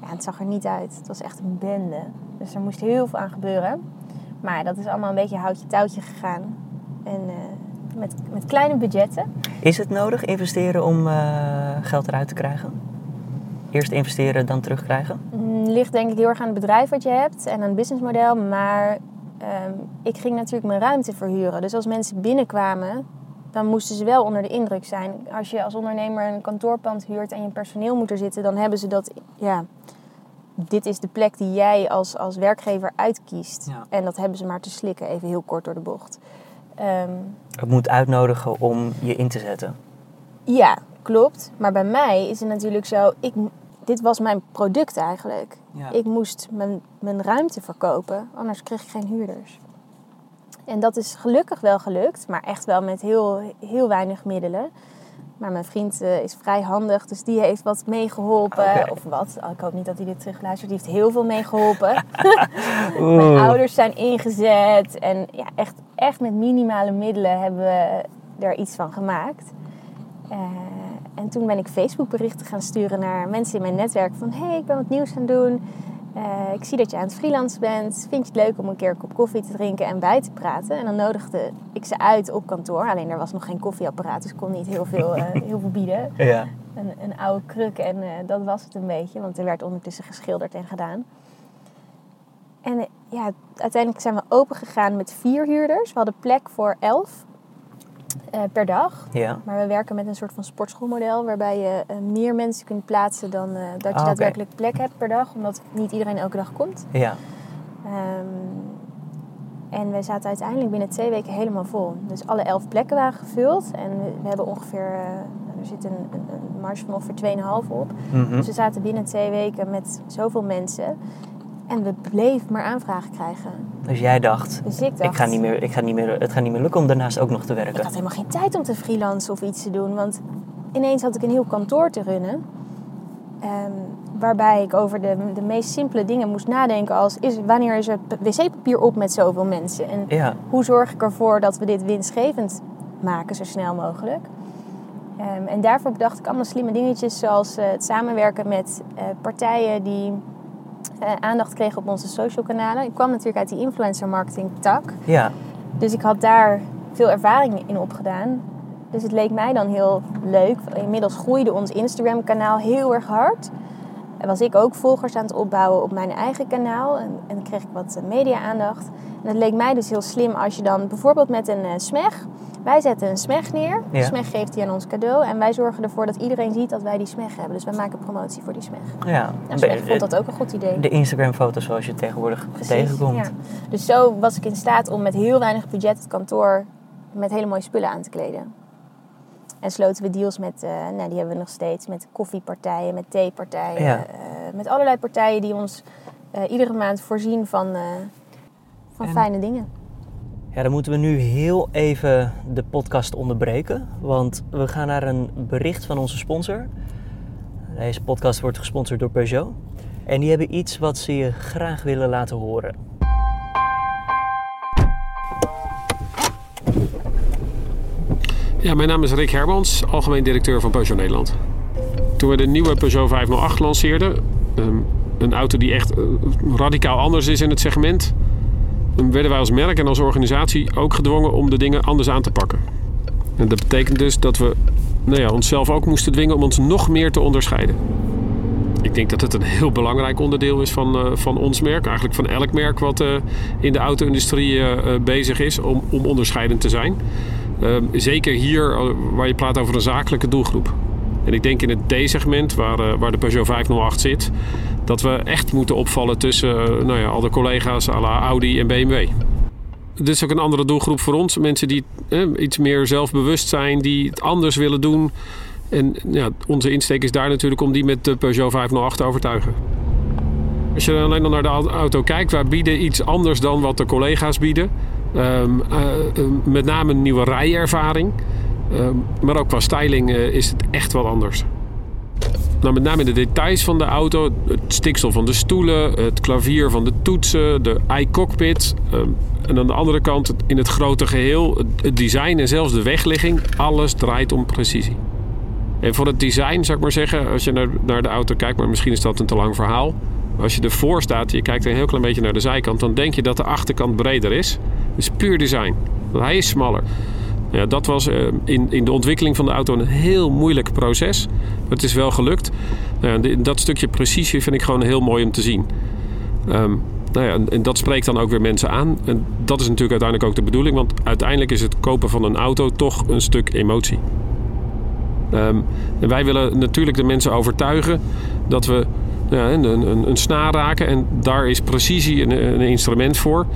Ja, het zag er niet uit. Het was echt een bende. Dus er moest heel veel aan gebeuren. Maar dat is allemaal een beetje houtje touwtje gegaan. En uh, met, met kleine budgetten. Is het nodig investeren om uh, geld eruit te krijgen? Eerst investeren, dan terugkrijgen? Ligt denk ik heel erg aan het bedrijf wat je hebt en aan het businessmodel. Maar um, ik ging natuurlijk mijn ruimte verhuren. Dus als mensen binnenkwamen, dan moesten ze wel onder de indruk zijn. Als je als ondernemer een kantoorpand huurt en je personeel moet er zitten, dan hebben ze dat. Ja, dit is de plek die jij als, als werkgever uitkiest. Ja. En dat hebben ze maar te slikken, even heel kort door de bocht. Um, het moet uitnodigen om je in te zetten. Ja, klopt. Maar bij mij is het natuurlijk zo, ik, dit was mijn product eigenlijk. Ja. Ik moest mijn, mijn ruimte verkopen, anders kreeg ik geen huurders. En dat is gelukkig wel gelukt, maar echt wel met heel, heel weinig middelen. Maar mijn vriend uh, is vrij handig, dus die heeft wat meegeholpen. Okay. Of wat, oh, ik hoop niet dat hij dit terugluistert. Die heeft heel veel meegeholpen. mijn ouders zijn ingezet. En ja, echt, echt met minimale middelen hebben we er iets van gemaakt. Uh, en toen ben ik Facebook berichten gaan sturen naar mensen in mijn netwerk. Van, hé, hey, ik ben wat nieuws gaan doen. Uh, ik zie dat je aan het freelancen bent. Vind je het leuk om een keer een kop koffie te drinken en bij te praten? En dan nodigde ik ze uit op kantoor. Alleen er was nog geen koffieapparaat, dus ik kon niet heel veel, uh, heel veel bieden. Ja. Een, een oude kruk en uh, dat was het een beetje. Want er werd ondertussen geschilderd en gedaan. En eh, ja, uiteindelijk zijn we open gegaan met vier huurders. We hadden plek voor elf eh, per dag. Ja. Maar we werken met een soort van sportschoolmodel waarbij je eh, meer mensen kunt plaatsen dan eh, dat je Ah, daadwerkelijk plek hebt per dag, omdat niet iedereen elke dag komt. Ja. Ehm, en we zaten uiteindelijk binnen twee weken helemaal vol. Dus alle elf plekken waren gevuld en we, we hebben ongeveer, er zit een, een, een marge van ongeveer 2,5 op. Mhm. Dus we zaten binnen twee weken met zoveel mensen en we bleven maar aanvragen krijgen. Dus jij dacht, Dus ik dacht, ik ga niet meer, ik ga niet meer, het gaat niet meer lukken om daarnaast ook nog te ik werken. had helemaal geen tijd om te freelancen of iets te doen. Want ineens had ik een heel kantoor te runnen. Ehm, waarbij ik over de, de meest simpele dingen moest nadenken als... Is, wanneer is er p- wc-papier op met zoveel mensen? En Ja. hoe zorg ik ervoor dat we dit winstgevend maken zo snel mogelijk? Ehm, en daarvoor bedacht ik allemaal slimme dingetjes... zoals eh, het samenwerken met eh, partijen die eh, aandacht kregen op onze social kanalen. Ik kwam natuurlijk uit die influencer marketing tak... Ja. Dus ik had daar veel ervaring in opgedaan. Dus het leek mij dan heel leuk. Inmiddels groeide ons Instagram kanaal heel erg hard. En was ik ook volgers aan het opbouwen op mijn eigen kanaal. En, en kreeg ik wat eh, media-aandacht. En het leek mij dus heel slim als je dan bijvoorbeeld met een eh, smeg... Wij zetten een smeg neer. De Ja. smeg geeft die aan ons cadeau. En wij zorgen ervoor dat iedereen ziet dat wij die smeg hebben. Dus wij maken promotie voor die smeg. ja. En smeg vond dat ook een goed idee. De Instagram-foto's zoals je tegenwoordig tegenkomt. ja. Dus zo was ik in staat om met heel weinig budget het kantoor met hele mooie spullen aan te kleden. En sloten we deals met, eh, nou die hebben we nog steeds, met koffiepartijen, met theepartijen. Ja. eh, met allerlei partijen die ons eh, iedere maand voorzien van, van En- fijne dingen. Ja, dan moeten we nu heel even de podcast onderbreken. Want we gaan naar een bericht van onze sponsor. Deze podcast wordt gesponsord door Peugeot. En die hebben iets wat ze je graag willen laten horen. Ja, mijn naam is Rick Hermans, algemeen directeur van Peugeot Nederland. Toen we de nieuwe Peugeot 508 lanceerden, ehm, een auto die echt eh, radicaal anders is in het segment, dan wij als merk en als organisatie ook gedwongen om de dingen anders aan te pakken. En dat betekent dus dat we nou ja, onszelf ook moesten dwingen om ons nog meer te onderscheiden. Ik denk dat het een heel belangrijk onderdeel is van, eh, van ons merk, eigenlijk van elk merk wat eh, in de auto-industrie eh, bezig is om, om onderscheidend te zijn. Ehm, zeker hier, waar je praat over een zakelijke doelgroep. En ik denk in het D-segment, waar, eh, waar de Peugeot 508 zit, dat we echt moeten opvallen tussen eh, nou ja, al de collega's à la Audi en BMW. Dit is ook een andere doelgroep voor ons. Mensen die eh, iets meer zelfbewust zijn, die het anders willen doen. En ja, onze insteek is daar natuurlijk om die met de Peugeot 508 te overtuigen. Als je alleen al naar de auto kijkt, wij bieden iets anders dan wat de collega's bieden. Ehm, eh, eh, met name een nieuwe rijervaring. Ehm, maar ook qua styling eh, is het echt wel anders. Nou, met name de details van de auto, het stiksel van de stoelen, het klavier van de toetsen, de iCockpit. ehm, en aan de andere kant, in het grote geheel, het- design en zelfs de wegligging, alles draait om precisie. En voor het design zou ik maar zeggen, als je naar, de auto kijkt, maar misschien is dat een te lang verhaal. Als je ervoor staat, je kijkt een heel klein beetje naar de zijkant, dan denk je dat de achterkant breder is. Dat is puur design. Hij is smaller. Ja, dat was eh, in, in de ontwikkeling van de auto een heel moeilijk proces. Maar het is wel gelukt. Dat stukje precisie vind ik gewoon heel mooi om te zien. Ehm, nou ja, en- en dat spreekt dan ook weer mensen aan. En dat is natuurlijk uiteindelijk ook de bedoeling. Want uiteindelijk is het kopen van een auto toch een stuk emotie. Ehm, en wij willen natuurlijk de mensen overtuigen dat we ja, een, een, een snaar raken. En daar is precisie een, een instrument voor.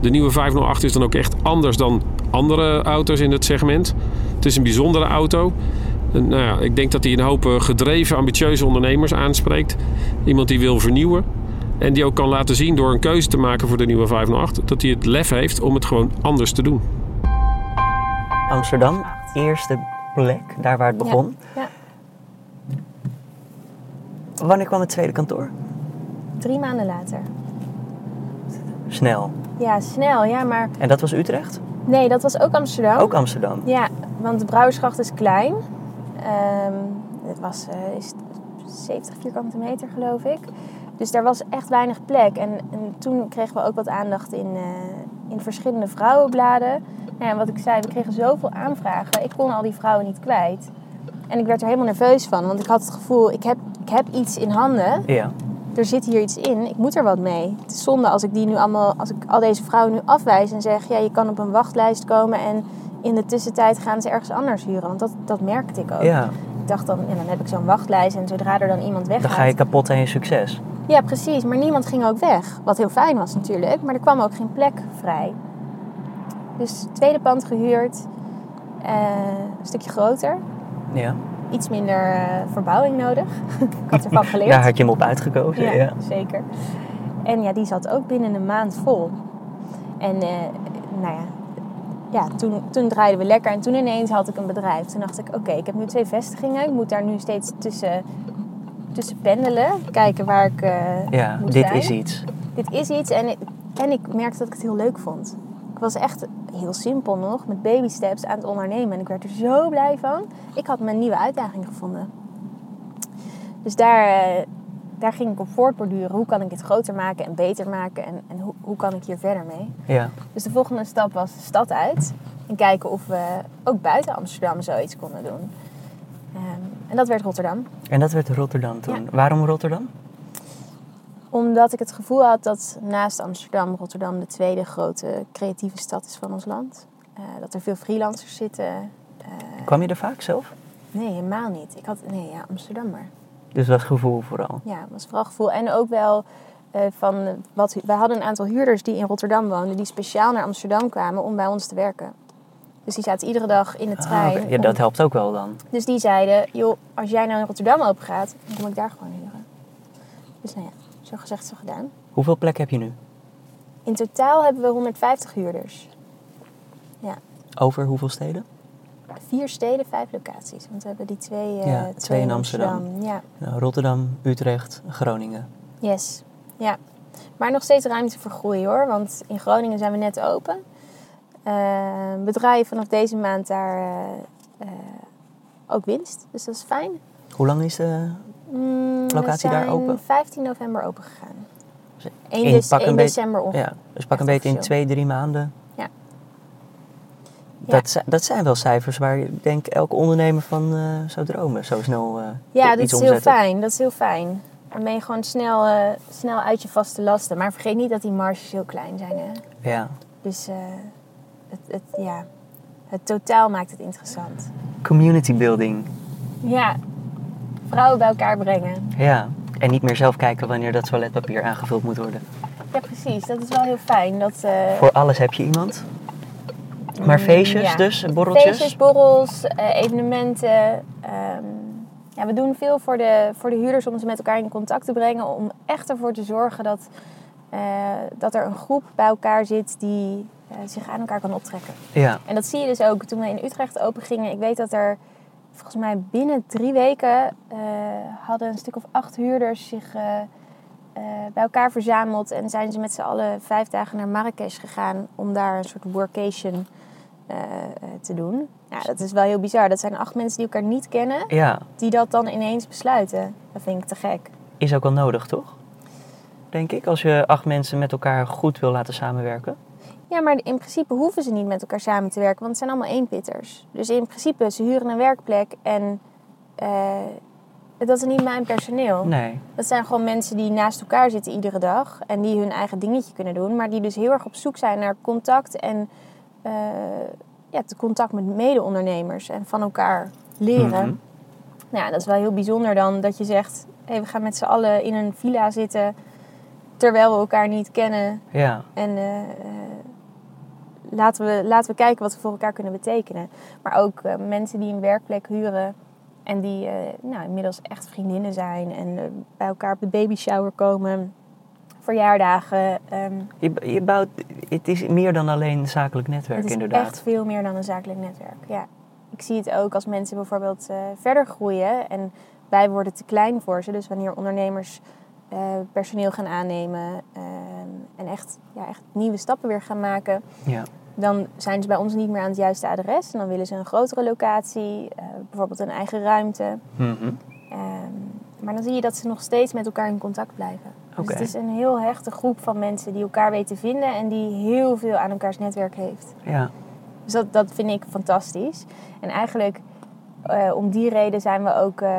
De nieuwe 508 is dan ook echt anders dan andere auto's in het segment. Het is een bijzondere auto. En, nou ja, ik denk dat hij een hoop eh, gedreven, ambitieuze ondernemers aanspreekt. Iemand die wil vernieuwen. En die ook kan laten zien door een keuze te maken voor de nieuwe 508... dat hij het lef heeft om het gewoon anders te doen. Amsterdam, eerste plek, daar waar het begon. Ja. Wanneer kwam het tweede kantoor? Drie maanden later. Snel. Ja, snel. Ja, maar En dat was Utrecht? Nee, dat was ook Amsterdam. Ook Amsterdam. Ja, want de Brouwersgracht is klein. Ehm, het was eh, is 70 vierkante meter, geloof ik. Dus daar was echt weinig plek. En, en toen kregen we ook wat aandacht in, eh, in verschillende vrouwenbladen. Nou ja, wat ik zei, we kregen zoveel aanvragen. Ik kon al die vrouwen niet kwijt. En ik werd er helemaal nerveus van. Want ik had het gevoel, ik heb, ik heb iets in handen. Ja. Er zit hier iets in, ik moet er wat mee. Het is zonde als ik, die nu allemaal, als ik al deze vrouwen nu afwijs en zeg... ja, je kan op een wachtlijst komen en in de tussentijd gaan ze ergens anders huren. Want dat, dat merkte ik ook. Ja, Ik dacht dan, ja, dan heb ik zo'n wachtlijst en zodra er dan iemand weggaat... dan ga je kapot aan je succes. Ja, precies. Maar niemand ging ook weg. Wat heel fijn was natuurlijk. Maar er kwam ook geen plek vrij. Dus tweede pand gehuurd. eh, een stukje groter. Ja. Iets minder eh, verbouwing nodig. ik had ervan geleerd. Daar had je hem op uitgekozen. ja, Ja. zeker. En ja, die zat ook binnen een maand vol. En eh, nou ja, ja toen, toen draaiden we lekker. En toen ineens had ik een bedrijf. Toen dacht ik, oké, ik heb nu twee vestigingen. Ik moet daar nu steeds tussen, tussen pendelen. Kijken waar ik eh, Ja, moet dit zijn is iets. dit is iets. En, en ik merkte dat ik het heel leuk vond. Ik was echt heel simpel nog, met baby steps aan het ondernemen. En ik werd er zo blij van. Ik had mijn nieuwe uitdaging gevonden. Dus daar, eh, daar ging ik op voortborduren. Hoe kan ik dit groter maken en beter maken? En, en hoe, hoe kan ik hier verder mee? Ja. Dus de volgende stap was de stad uit. En kijken of we ook buiten Amsterdam zoiets konden doen. Ehm, en dat werd Rotterdam. En dat werd Rotterdam toen. Ja. Waarom Rotterdam? Omdat ik het gevoel had dat naast Amsterdam Rotterdam de tweede grote creatieve stad is van ons land. Eh, dat er veel freelancers zitten. Eh, Kwam je er vaak zelf? nee, helemaal niet. Ik had, nee, ja, Amsterdammer. Dus dat gevoel vooral. Ja, dat was vooral gevoel. En ook wel eh, van wat. We hadden een aantal huurders die in Rotterdam woonden, die speciaal naar Amsterdam kwamen om bij ons te werken. Dus die zaten iedere dag in de Ah, trein. Ja, dat helpt ook wel dan. Dus die zeiden, joh, als jij nou in Rotterdam open gaat, dan kom ik daar gewoon huren. Dus nou ja, zo gezegd, zo gedaan. Hoeveel plekken heb je nu? In totaal hebben we 150 huurders. Over hoeveel steden? Vier steden, vijf locaties. Want we hebben die twee, eh, Ja, twee in Amsterdam. Ja, Nou, Rotterdam, Utrecht, Groningen. yes. Ja. Maar nog steeds ruimte voor groei hoor. Want in Groningen zijn we net open. Eh, we draaien vanaf deze maand daar eh, eh, ook winst. Dus dat is fijn. Hoe lang is de... Mm, Locatie daar open? 15 november open gegaan. Dus 1, in dec- pak een 1 beetje- december ongeveer. Ja, dus pak een beetje in twee, drie maanden. Ja. Dat, zijn, dat zijn wel cijfers waar ik denk elke ondernemer van eh, zou dromen. Zo snel eh, Ja, dat is heel fijn. Dat is heel fijn. Dan ben je gewoon snel, eh, snel uit je vaste lasten. Maar vergeet niet dat die marges heel klein zijn. Hè? Ja. Dus het, het, ja, het totaal maakt het interessant. Community building. Ja, vrouwen bij elkaar brengen. Ja. En niet meer zelf kijken wanneer dat toiletpapier aangevuld moet worden. Ja, precies. Dat is wel heel fijn. Dat, eh, Voor alles heb je iemand. Maar Mm, feestjes ja. dus, borreltjes. Feestjes, borrels, eh, evenementen. ehm, ja, we doen veel voor de, voor de huurders om ze met elkaar in contact te brengen. Om echt ervoor te zorgen dat, eh, dat er een groep bij elkaar zit die zich aan elkaar kan optrekken. Ja. En dat zie je dus ook toen we in Utrecht open gingen. Ik weet dat er volgens mij binnen drie weken eh, hadden een stuk of acht huurders zich eh, eh, bij elkaar verzameld. En zijn ze met z'n allen vijf dagen naar Marrakesh gegaan om daar een soort workation te doen. Ja, dat is wel heel bizar. Dat zijn acht mensen die elkaar niet kennen, ja, die dat dan ineens besluiten. Dat vind ik te gek. is ook wel nodig, toch? Denk ik, als je acht mensen met elkaar goed wil laten samenwerken. Ja, maar in principe hoeven ze niet met elkaar samen te werken, want het zijn allemaal eenpitters. Dus in principe, ze huren een werkplek en eh, dat is niet mijn personeel. Nee. Dat zijn gewoon mensen die naast elkaar zitten iedere dag en die hun eigen dingetje kunnen doen, maar die dus heel erg op zoek zijn naar contact en eh, ja, te contact met mede-ondernemers en van elkaar leren. Nou ja, dat is wel heel bijzonder dan dat je zegt, hey, we gaan met z'n allen in een villa zitten terwijl we elkaar niet kennen. Ja. En eh, laten, we, laten we kijken wat we voor elkaar kunnen betekenen. Maar ook eh, mensen die een werkplek huren en die eh, nou, inmiddels echt vriendinnen zijn en eh, bij elkaar op de baby shower komen, verjaardagen. ehm, Je, je bouwt, het is meer dan alleen een zakelijk netwerk, het is inderdaad. echt veel meer dan een zakelijk netwerk. Ja. Ik zie het ook als mensen bijvoorbeeld verder groeien en wij worden te klein voor ze. Dus wanneer ondernemers personeel gaan aannemen ehm, en echt, ja, echt nieuwe stappen weer gaan maken, Ja. dan zijn ze bij ons niet meer aan het juiste adres. En dan willen ze een grotere locatie, eh, bijvoorbeeld een eigen ruimte. Mhm. Ehm, maar dan zie je dat ze nog steeds met elkaar in contact blijven. Dus het is een heel hechte groep van mensen die elkaar weten te vinden en die heel veel aan elkaars netwerk heeft. Ja. Dus dat, dat vind ik fantastisch. En eigenlijk eh, om die reden zijn we ook eh,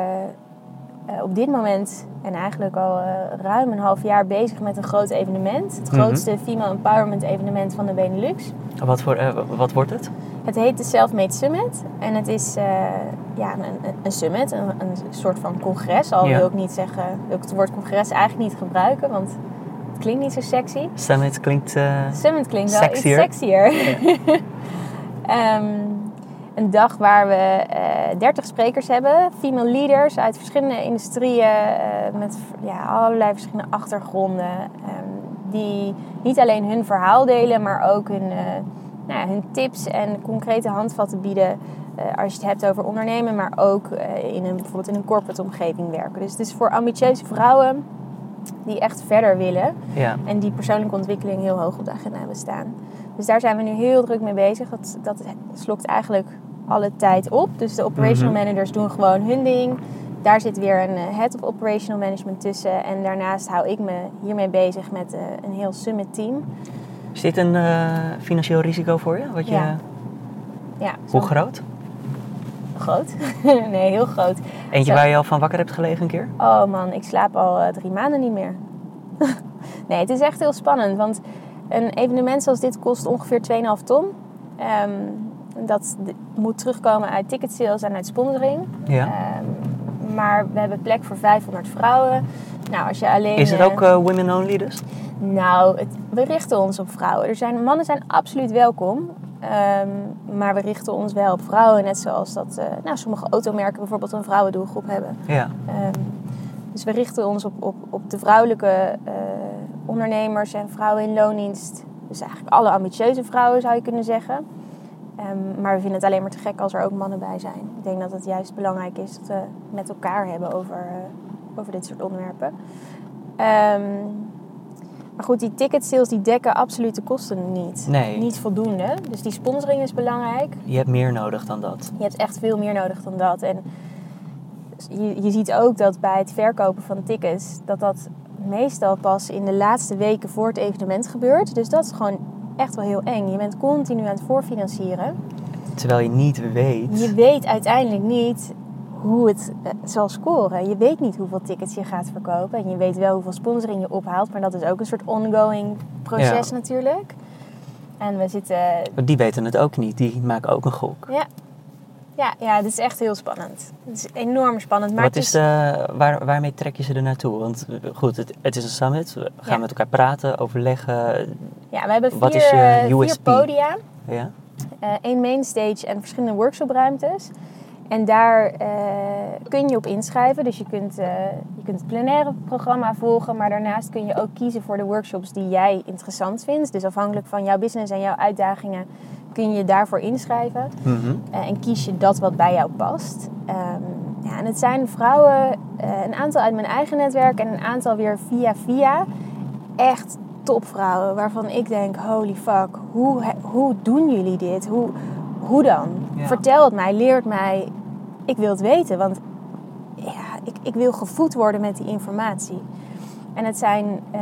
eh, op dit moment en eigenlijk al eh, ruim een half jaar bezig met een groot evenement. Het Mhm. grootste female empowerment evenement van de Benelux. Wat, voor, eh, wat wordt het? Het heet de Selfmade Summit. En het is ja, een, een- summit, een, een soort van congres. Al Ja. wil ik niet zeggen, wil ik het woord congres eigenlijk niet gebruiken, want het klinkt niet zo sexy. Summit klinkt... Summit klinkt wel Sexier. iets sexier. Ehm, een dag waar we eh 30 sprekers hebben, female leaders uit verschillende industrieën, eh, met ja, allerlei verschillende achtergronden. ehm, die niet alleen hun verhaal delen, maar ook hun, eh, nou ja, hun tips en concrete handvatten bieden. als je het hebt over ondernemen, maar ook in een, bijvoorbeeld in een corporate omgeving werken. Dus het is voor ambitieuze vrouwen die echt verder willen. ja. En die persoonlijke ontwikkeling heel hoog op de agenda hebben staan. Dus daar zijn we nu heel druk mee bezig. Dat, dat slokt eigenlijk alle tijd op. Dus de operational Mhm. managers doen gewoon hun ding. Daar zit weer een eh, head of operational management tussen. En daarnaast hou ik me hiermee bezig met eh, een heel summit team. Is dit een eh, financieel risico voor je? Wat je Ja. Ja, Hoe groot? groot? nee, heel groot. Eentje Zo. waar je al van wakker hebt gelegen een keer? Oh man, ik slaap al drie maanden niet meer. nee, het is echt heel spannend. Want een evenement zoals dit kost ongeveer 2,5 ton. Ehm, dat moet terugkomen uit ticket sales en uit sponsoring. Ja. Ehm, maar we hebben plek voor 500 vrouwen. Nou, als je alleen... Is het eh, ook eh, women only dus? nou, het, we richten ons op vrouwen. Er zijn, mannen zijn absoluut welkom. Ehm, maar we richten ons wel op vrouwen. Net zoals dat eh, nou, sommige automerken bijvoorbeeld een vrouwendoelgroep hebben. Ja. Ehm, dus we richten ons op, op, op de vrouwelijke eh, ondernemers en vrouwen in loondienst. Dus eigenlijk alle ambitieuze vrouwen zou je kunnen zeggen. Ehm, maar we vinden het alleen maar te gek als er ook mannen bij zijn. Ik denk dat het juist belangrijk is dat we met elkaar hebben over, eh, over dit soort onderwerpen. Ehm, maar goed, die ticket sales die dekken absoluut de kosten niet. Nee. Niet voldoende. Dus die sponsoring is belangrijk. Je hebt meer nodig dan dat. Je hebt echt veel meer nodig dan dat. En je, je ziet ook dat bij het verkopen van tickets, dat dat meestal pas in de laatste weken voor het evenement gebeurt. Dus dat is gewoon echt wel heel eng. Je bent continu aan het voorfinancieren. Terwijl je niet weet. Je weet uiteindelijk niet hoe het eh, zal scoren. Je weet niet hoeveel tickets je gaat verkopen. En je weet wel hoeveel sponsoring je ophaalt. Maar dat is ook een soort ongoing proces Ja. natuurlijk. En we zitten Die weten het ook niet. Die maken ook een gok. Ja. Ja, ja, het is echt heel spannend. Het is enorm spannend. Maar Wat is de, waar, waarmee trek je ze er naartoe? Want eh, goed, het, het is een summit. We gaan Ja. met elkaar praten, overleggen. Ja, we hebben Wat vier, is je eh, vier podia. Ja? eh, één mainstage en verschillende workshopruimtes. En daar eh, kun je op inschrijven. Dus je kunt, eh, je kunt het plenaire programma volgen. Maar daarnaast kun je ook kiezen voor de workshops die jij interessant vindt. Dus afhankelijk van jouw business en jouw uitdagingen kun je daarvoor inschrijven. Mhm. Eh, en kies je dat wat bij jou past. Ehm, ja, en het zijn vrouwen, een aantal uit mijn eigen netwerk en een aantal weer via via. Echt topvrouwen waarvan ik denk, holy fuck, hoe, hoe doen jullie dit? Hoe, hoe dan? Ja. Vertel het mij, leer het mij. Ik wil het weten, want ja, ik, ik wil gevoed worden met die informatie. En het zijn eh,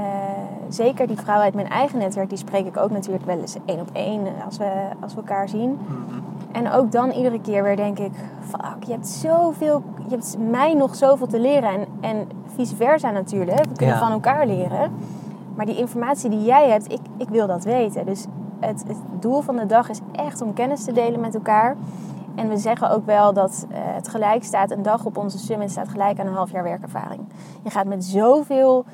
zeker die vrouwen uit mijn eigen netwerk, die spreek ik ook natuurlijk wel eens één op één eh, als we, als we elkaar zien. En ook dan iedere keer weer denk ik, fuck, je hebt zoveel, je hebt mij nog zoveel te leren. En, en vice versa natuurlijk, we kunnen Ja. van elkaar leren. Maar die informatie die jij hebt, ik, ik wil dat weten. Dus het, het doel van de dag is echt om kennis te delen met elkaar. En we zeggen ook wel dat eh, het gelijk staat, een dag op onze summit staat gelijk aan een half jaar werkervaring. Je gaat met zoveel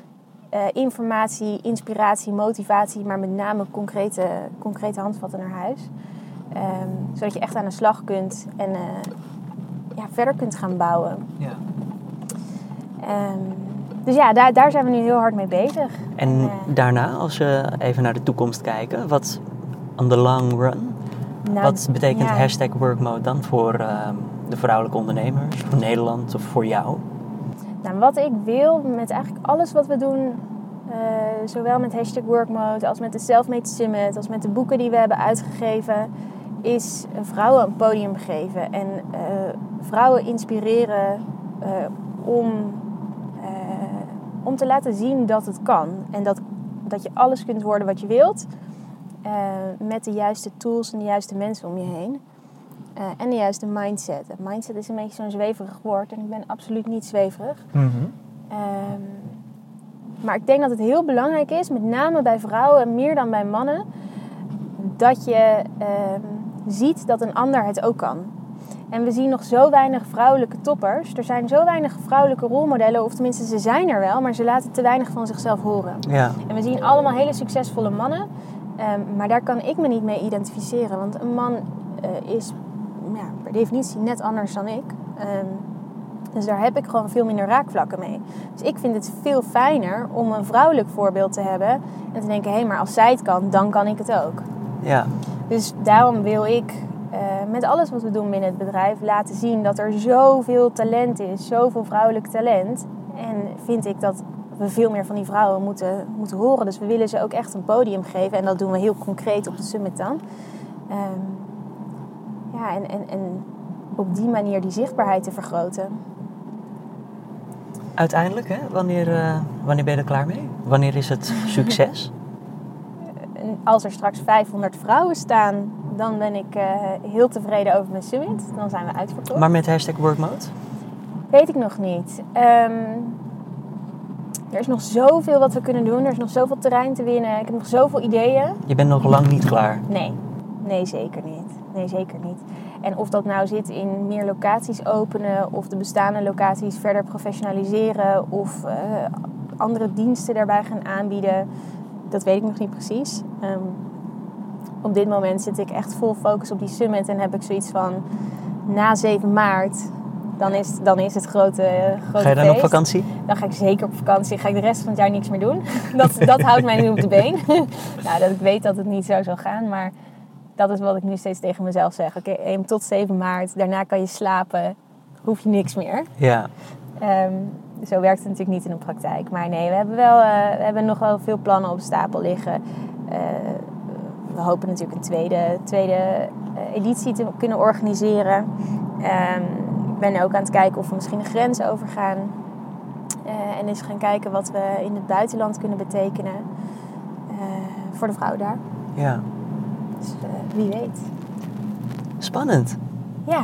eh, informatie, inspiratie, motivatie, maar met name concrete, concrete handvatten naar huis. Ehm, zodat je echt aan de slag kunt en eh, ja, verder kunt gaan bouwen. ja. Ehm, dus ja, daar, daar zijn we nu heel hard mee bezig. En daarna, als we even naar de toekomst kijken, wat on the long run, nou, wat betekent ja. hashtag workmode dan voor ehm, de vrouwelijke ondernemers, voor Nederland of voor jou? Nou, wat ik wil met eigenlijk alles wat we doen, eh, zowel met hashtag workmode als met de Selfmade Summit, als met de boeken die we hebben uitgegeven, is vrouwen een podium geven en eh, vrouwen inspireren eh, om, om te laten zien dat het kan en dat, dat je alles kunt worden wat je wilt met de juiste tools en de juiste mensen om je heen. Eh, en de juiste mindset. Mindset is een beetje zo'n zweverig woord en ik ben absoluut niet zweverig. Mhm. Ehm, maar ik denk dat het heel belangrijk is, met name bij vrouwen, meer dan bij mannen, dat je ehm, ziet dat een ander het ook kan. En we zien nog zo weinig vrouwelijke toppers. Er zijn zo weinig vrouwelijke rolmodellen, of tenminste ze zijn er wel, maar ze laten te weinig van zichzelf horen. Ja. En we zien allemaal hele succesvolle mannen, ehm, maar daar kan ik me niet mee identificeren. Want een man eh, is ja, per definitie net anders dan ik. Ehm, dus daar heb ik gewoon veel minder raakvlakken mee. Dus ik vind het veel fijner om een vrouwelijk voorbeeld te hebben. En te denken, hé, hey, maar als zij het kan, dan kan ik het ook. Ja. Dus daarom wil ik eh, met alles wat we doen binnen het bedrijf laten zien dat er zoveel talent is, zoveel vrouwelijk talent. En vind ik dat we veel meer van die vrouwen moeten, moeten horen. Dus we willen ze ook echt een podium geven. En dat doen we heel concreet op de summit dan. Ehm, ja, en, en, en op die manier die zichtbaarheid te vergroten. Uiteindelijk, hè? Wanneer, eh, wanneer ben je er klaar mee? Wanneer is het succes? Als er straks 500 vrouwen staan, dan ben ik eh, heel tevreden over mijn summit. Dan zijn we uitverkocht. maar met hashtag workmode? Weet ik nog niet. Ehm, er is nog zoveel wat we kunnen doen. Er is nog zoveel terrein te winnen. Ik heb nog zoveel ideeën. Je bent nog lang niet klaar. Nee, nee zeker niet. Nee, zeker niet. En of dat nou zit in meer locaties openen, of de bestaande locaties verder professionaliseren, of eh, andere diensten daarbij gaan aanbieden, dat weet ik nog niet precies. Ehm, op dit moment zit ik echt vol focus op die summit en heb ik zoiets van na 7 maart. Dan is, dan is het grote, grote Ga je dan op feest. vakantie? Dan ga ik zeker op vakantie. Ga ik de rest van het jaar niks meer doen. Dat, dat houdt mij nu op de been. nou, dat ik weet dat het niet zo zal gaan. Maar dat is wat ik nu steeds tegen mezelf zeg. Oké, één tot 7 maart. Daarna kan je slapen. Hoef je niks meer. Ja. Ehm, zo werkt het natuurlijk niet in de praktijk. Maar nee, we hebben, wel, eh, we hebben nog wel veel plannen op stapel liggen. Eh, we hopen natuurlijk een tweede, tweede eh, editie te kunnen organiseren. Ehm, ben ook aan het kijken of we misschien een grens overgaan. Eh, en eens gaan kijken wat we in het buitenland kunnen betekenen. eh, voor de vrouw daar. ja. Dus eh, wie weet. Spannend. Ja.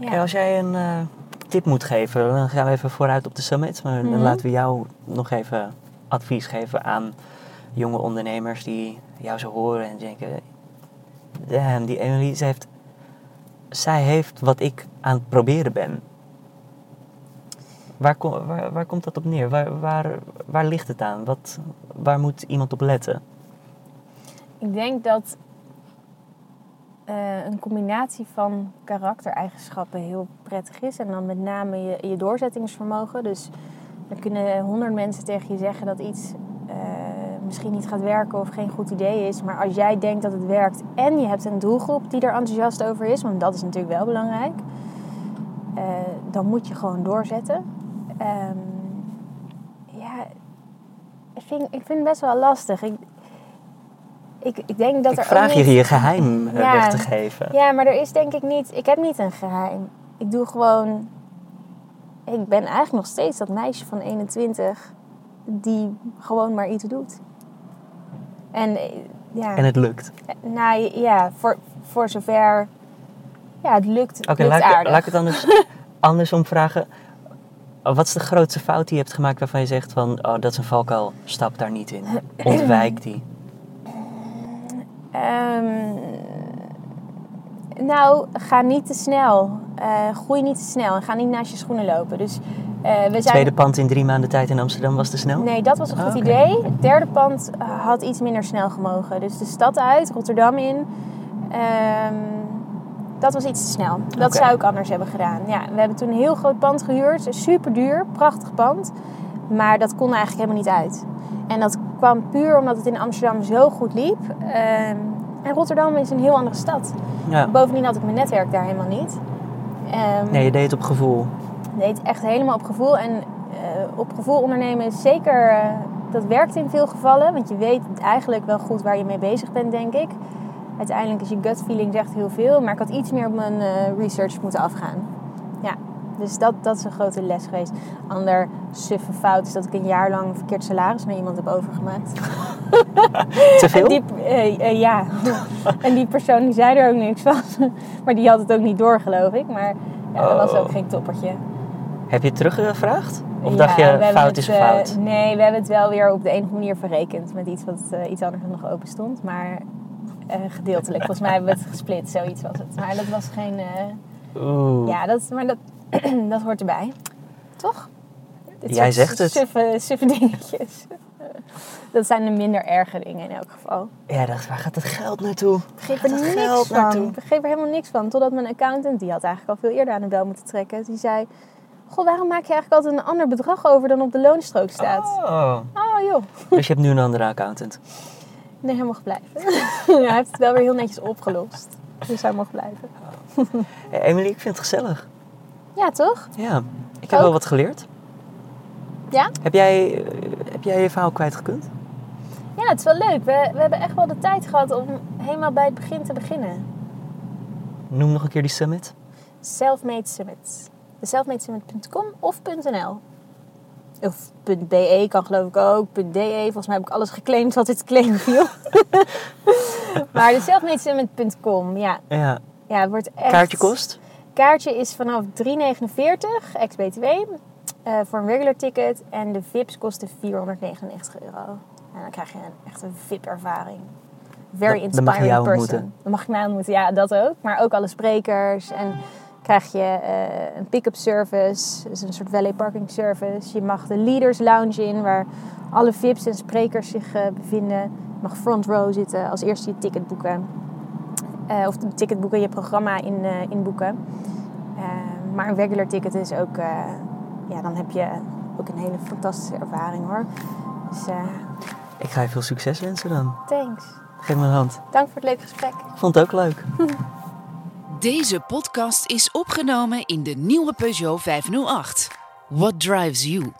Kijk, als jij een tip moet geven, dan gaan we even vooruit op de summit. Maar dan Mhm. laten we jou nog even advies geven aan jonge ondernemers die jou zo horen en denken... Damn, die Emily, ze heeft, zij heeft wat ik aan het proberen ben. Waar, waar komt dat op neer? Waar, waar, waar ligt het aan? Wat, waar moet iemand op letten? Ik denk dat eh, een combinatie van karaktereigenschappen heel prettig is. En dan met name je, je doorzettingsvermogen. Dus er kunnen honderd mensen tegen je zeggen dat iets eh, misschien niet gaat werken of geen goed idee is. Maar als jij denkt dat het werkt en je hebt een doelgroep die er enthousiast over is, want dat is natuurlijk wel belangrijk, eh, dan moet je gewoon doorzetten. Ehm, ja, ik vind, ik vind het best wel lastig. Ik, ik, ik denk dat ik er vraag ook je niet... je geheim eh, Ja. weg te geven. Ja, maar er is denk ik niet... Ik heb niet een geheim. Ik doe gewoon... Ik ben eigenlijk nog steeds dat meisje van 21 die gewoon maar iets doet. En eh, ja, En het lukt. nou ja, voor, voor zover... Ja, het lukt, Oké, laat, laat ik het anders, andersom vragen. Wat is de grootste fout die je hebt gemaakt waarvan je zegt van... Oh, dat is een valkuil, stap daar niet in. Ontwijk die. Ehm, nou, ga niet te snel. Eh, groei niet te snel en ga niet naast je schoenen lopen. Dus eh, we zijn... Tweede pand in drie maanden tijd in Amsterdam was te snel? Nee, dat was een Ah, goed idee. Het derde pand eh, had iets minder snel gemogen. Dus de stad uit, Rotterdam in. ehm, dat was iets te snel. Dat zou ik anders hebben gedaan. Ja, we hebben toen een heel groot pand gehuurd. Super duur, prachtig pand. Maar dat kon eigenlijk helemaal niet uit. En dat kwam puur omdat het in Amsterdam zo goed liep. Ehm, en Rotterdam is een heel andere stad. Ja. Bovendien had ik mijn netwerk daar helemaal niet. Ehm, Nee, je deed het op gevoel. Het echt helemaal op gevoel. En eh, op gevoel ondernemen is zeker... eh, dat werkt in veel gevallen. Want je weet eigenlijk wel goed waar je mee bezig bent, denk ik. Uiteindelijk is je gut feeling zegt heel veel. Maar ik had iets meer op mijn eh, research moeten afgaan. Ja, dus dat, dat is een grote les geweest. Ander suffe fout is dat ik een jaar lang een verkeerd salaris naar iemand heb overgemaakt. Te veel? En die, eh, eh, ja. en die persoon die zei er ook niks van. maar die had het ook niet door, geloof ik. Maar ja, dat was Oh. ook geen toppertje. Heb je het teruggevraagd? Of Ja, dacht je, fout het, is eh, fout? nee, we hebben het wel weer op de andere manier verrekend. Met iets wat eh, iets anders nog open stond. Maar eh, gedeeltelijk. Volgens mij hebben we het gesplit. Zoiets was het. Maar dat was geen... eh, Oeh. ja, dat, maar dat, dat hoort erbij. Toch? Dit Jij zegt het. Suffe, suffe dingetjes. Dat zijn de minder erge dingen in elk geval. Ja, dacht, waar gaat het geld naartoe? Ik begreep er niks van. naartoe? Ik begreep er helemaal niks van. Totdat mijn accountant, die had eigenlijk al veel eerder aan de bel moeten trekken. Die zei, goh, waarom maak je eigenlijk altijd een ander bedrag over dan op de loonstrook staat? Oh. Oh joh, Dus je hebt nu een andere accountant. nee, hij mag blijven. hij heeft het wel weer heel netjes opgelost. Dus hij mag blijven. Hey, Emily, ik vind het gezellig. Ja, toch? Ja, ik heb Ook? wel wat geleerd. Ja? Heb jij, eh, heb jij je verhaal kwijtgekund? Ja, het is wel leuk. We, we hebben echt wel de tijd gehad om helemaal bij het begin te beginnen. Noem nog een keer die summit. Selfmade Summit. De selfmadesummit.com of .nl. Of .be kan geloof ik ook. .de. Volgens mij heb ik alles geclaimd wat dit claim viel. maar de selfmadesummit.com, ja. Ja, Ja, het wordt echt... kaartje kost? Kaartje is vanaf 3,49 ex-BTW eh, voor een regular ticket. En de VIP's kosten 499 euro. En dan krijg je een, echt een VIP-ervaring. Very dan mag inspiring jou person. ontmoeten. Dan mag ik mij ontmoeten, ja, dat ook. Maar ook alle sprekers. En krijg je eh, een pick-up service. Dus een soort valet parking service. Je mag de leaders lounge in, waar alle VIP's en sprekers zich eh, bevinden. Je mag front row zitten, als eerste je ticket boeken. Eh, of een ticket boeken, je programma in, eh, inboeken. Eh, maar een regular ticket is ook, eh, ja, dan heb je ook een hele fantastische ervaring hoor. Dus eh, Ik ga je veel succes wensen dan. thanks. Geef me een hand. Dank voor het leuke gesprek. Ik vond het ook leuk. Deze podcast is opgenomen in de nieuwe Peugeot 508. What drives you?